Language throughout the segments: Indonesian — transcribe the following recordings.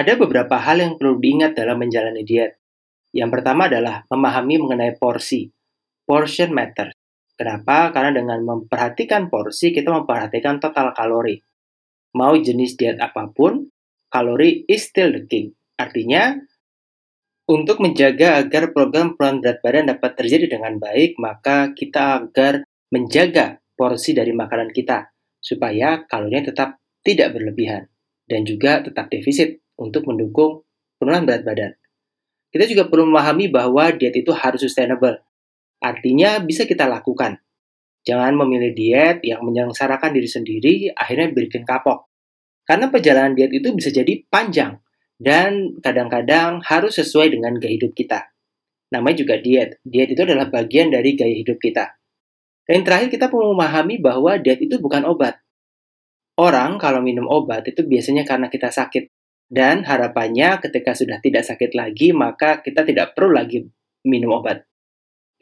Ada beberapa hal yang perlu diingat dalam menjalani diet. Yang pertama adalah memahami mengenai porsi. Portion matters. Kenapa? Karena dengan memperhatikan porsi, kita memperhatikan total kalori. Mau jenis diet apa pun, kalori is still the king. Artinya, untuk menjaga agar program penurunan berat badan dapat terjadi dengan baik, maka kita agar menjaga porsi dari makanan kita, supaya kalorinya tetap tidak berlebihan, dan juga tetap defisit untuk mendukung penurunan berat badan. Kita juga perlu memahami bahwa diet itu harus sustainable. Artinya bisa kita lakukan. Jangan memilih diet yang menyengsarakan diri sendiri, akhirnya bikin kapok. Karena perjalanan diet itu bisa jadi panjang, dan kadang-kadang harus sesuai dengan gaya hidup kita. Namanya juga diet. Diet itu adalah bagian dari gaya hidup kita. Dan yang terakhir kita perlu memahami bahwa diet itu bukan obat. Orang kalau minum obat itu biasanya karena kita sakit. Dan harapannya ketika sudah tidak sakit lagi, maka kita tidak perlu lagi minum obat.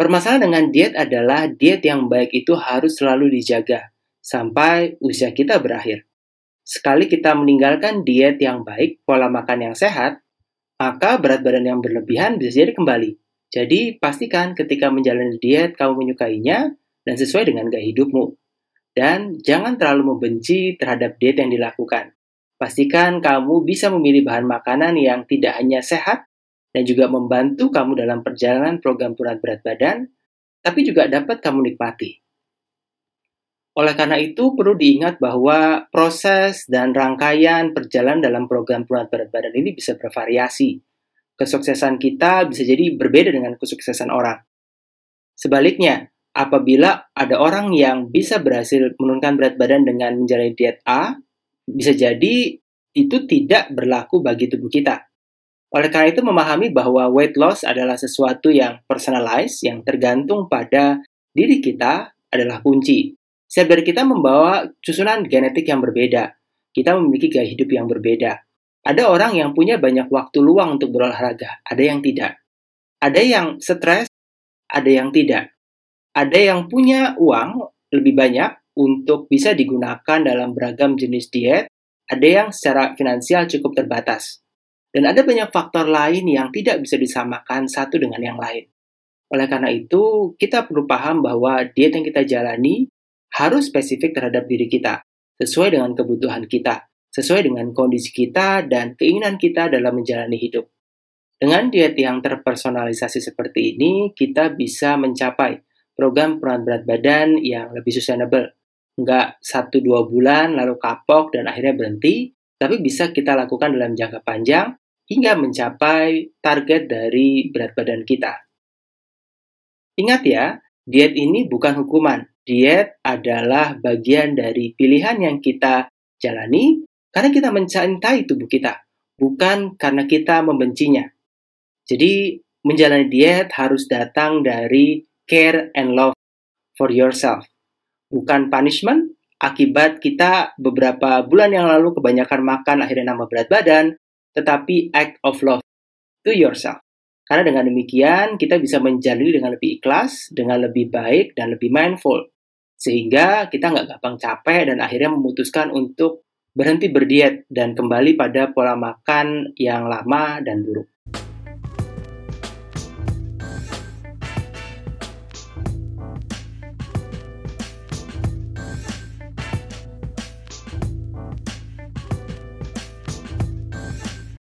Permasalahan dengan diet adalah diet yang baik itu harus selalu dijaga sampai usia kita berakhir. Sekali kita meninggalkan diet yang baik, pola makan yang sehat, maka berat badan yang berlebihan bisa jadi kembali. Jadi pastikan ketika menjalani diet kamu menyukainya dan sesuai dengan gaya hidupmu. Dan jangan terlalu membenci terhadap diet yang dilakukan. Pastikan kamu bisa memilih bahan makanan yang tidak hanya sehat dan juga membantu kamu dalam perjalanan program penurunan berat badan, tapi juga dapat kamu nikmati. Oleh karena itu, perlu diingat bahwa proses dan rangkaian perjalanan dalam program penurunan berat badan ini bisa bervariasi. Kesuksesan kita bisa jadi berbeda dengan kesuksesan orang. Sebaliknya, apabila ada orang yang bisa berhasil menurunkan berat badan dengan menjalani diet A, bisa jadi itu tidak berlaku bagi tubuh kita. Oleh karena itu memahami bahwa weight loss adalah sesuatu yang personalized, yang tergantung pada diri kita adalah kunci. Setiap dari kita membawa susunan genetik yang berbeda. Kita memiliki gaya hidup yang berbeda. Ada orang yang punya banyak waktu luang untuk berolahraga, ada yang tidak. Ada yang stres, ada yang tidak. Ada yang punya uang lebih banyak, untuk bisa digunakan dalam beragam jenis diet, ada yang secara finansial cukup terbatas. Dan ada banyak faktor lain yang tidak bisa disamakan satu dengan yang lain. Oleh karena itu, kita perlu paham bahwa diet yang kita jalani harus spesifik terhadap diri kita, sesuai dengan kebutuhan kita, sesuai dengan kondisi kita dan keinginan kita dalam menjalani hidup. Dengan diet yang terpersonalisasi seperti ini, kita bisa mencapai program peran berat badan yang lebih sustainable, nggak satu dua bulan lalu kapok dan akhirnya berhenti, tapi bisa kita lakukan dalam jangka panjang hingga mencapai target dari berat badan kita. Ingat ya, diet ini bukan hukuman. Diet adalah bagian dari pilihan yang kita jalani karena kita mencintai tubuh kita, bukan karena kita membencinya. Jadi, menjalani diet harus datang dari care and love for yourself bukan punishment akibat kita beberapa bulan yang lalu kebanyakan makan akhirnya nambah berat badan, tetapi act of love to yourself. Karena dengan demikian kita bisa menjalani dengan lebih ikhlas, dengan lebih baik, dan lebih mindful. Sehingga kita nggak gampang capek dan akhirnya memutuskan untuk berhenti berdiet dan kembali pada pola makan yang lama dan buruk.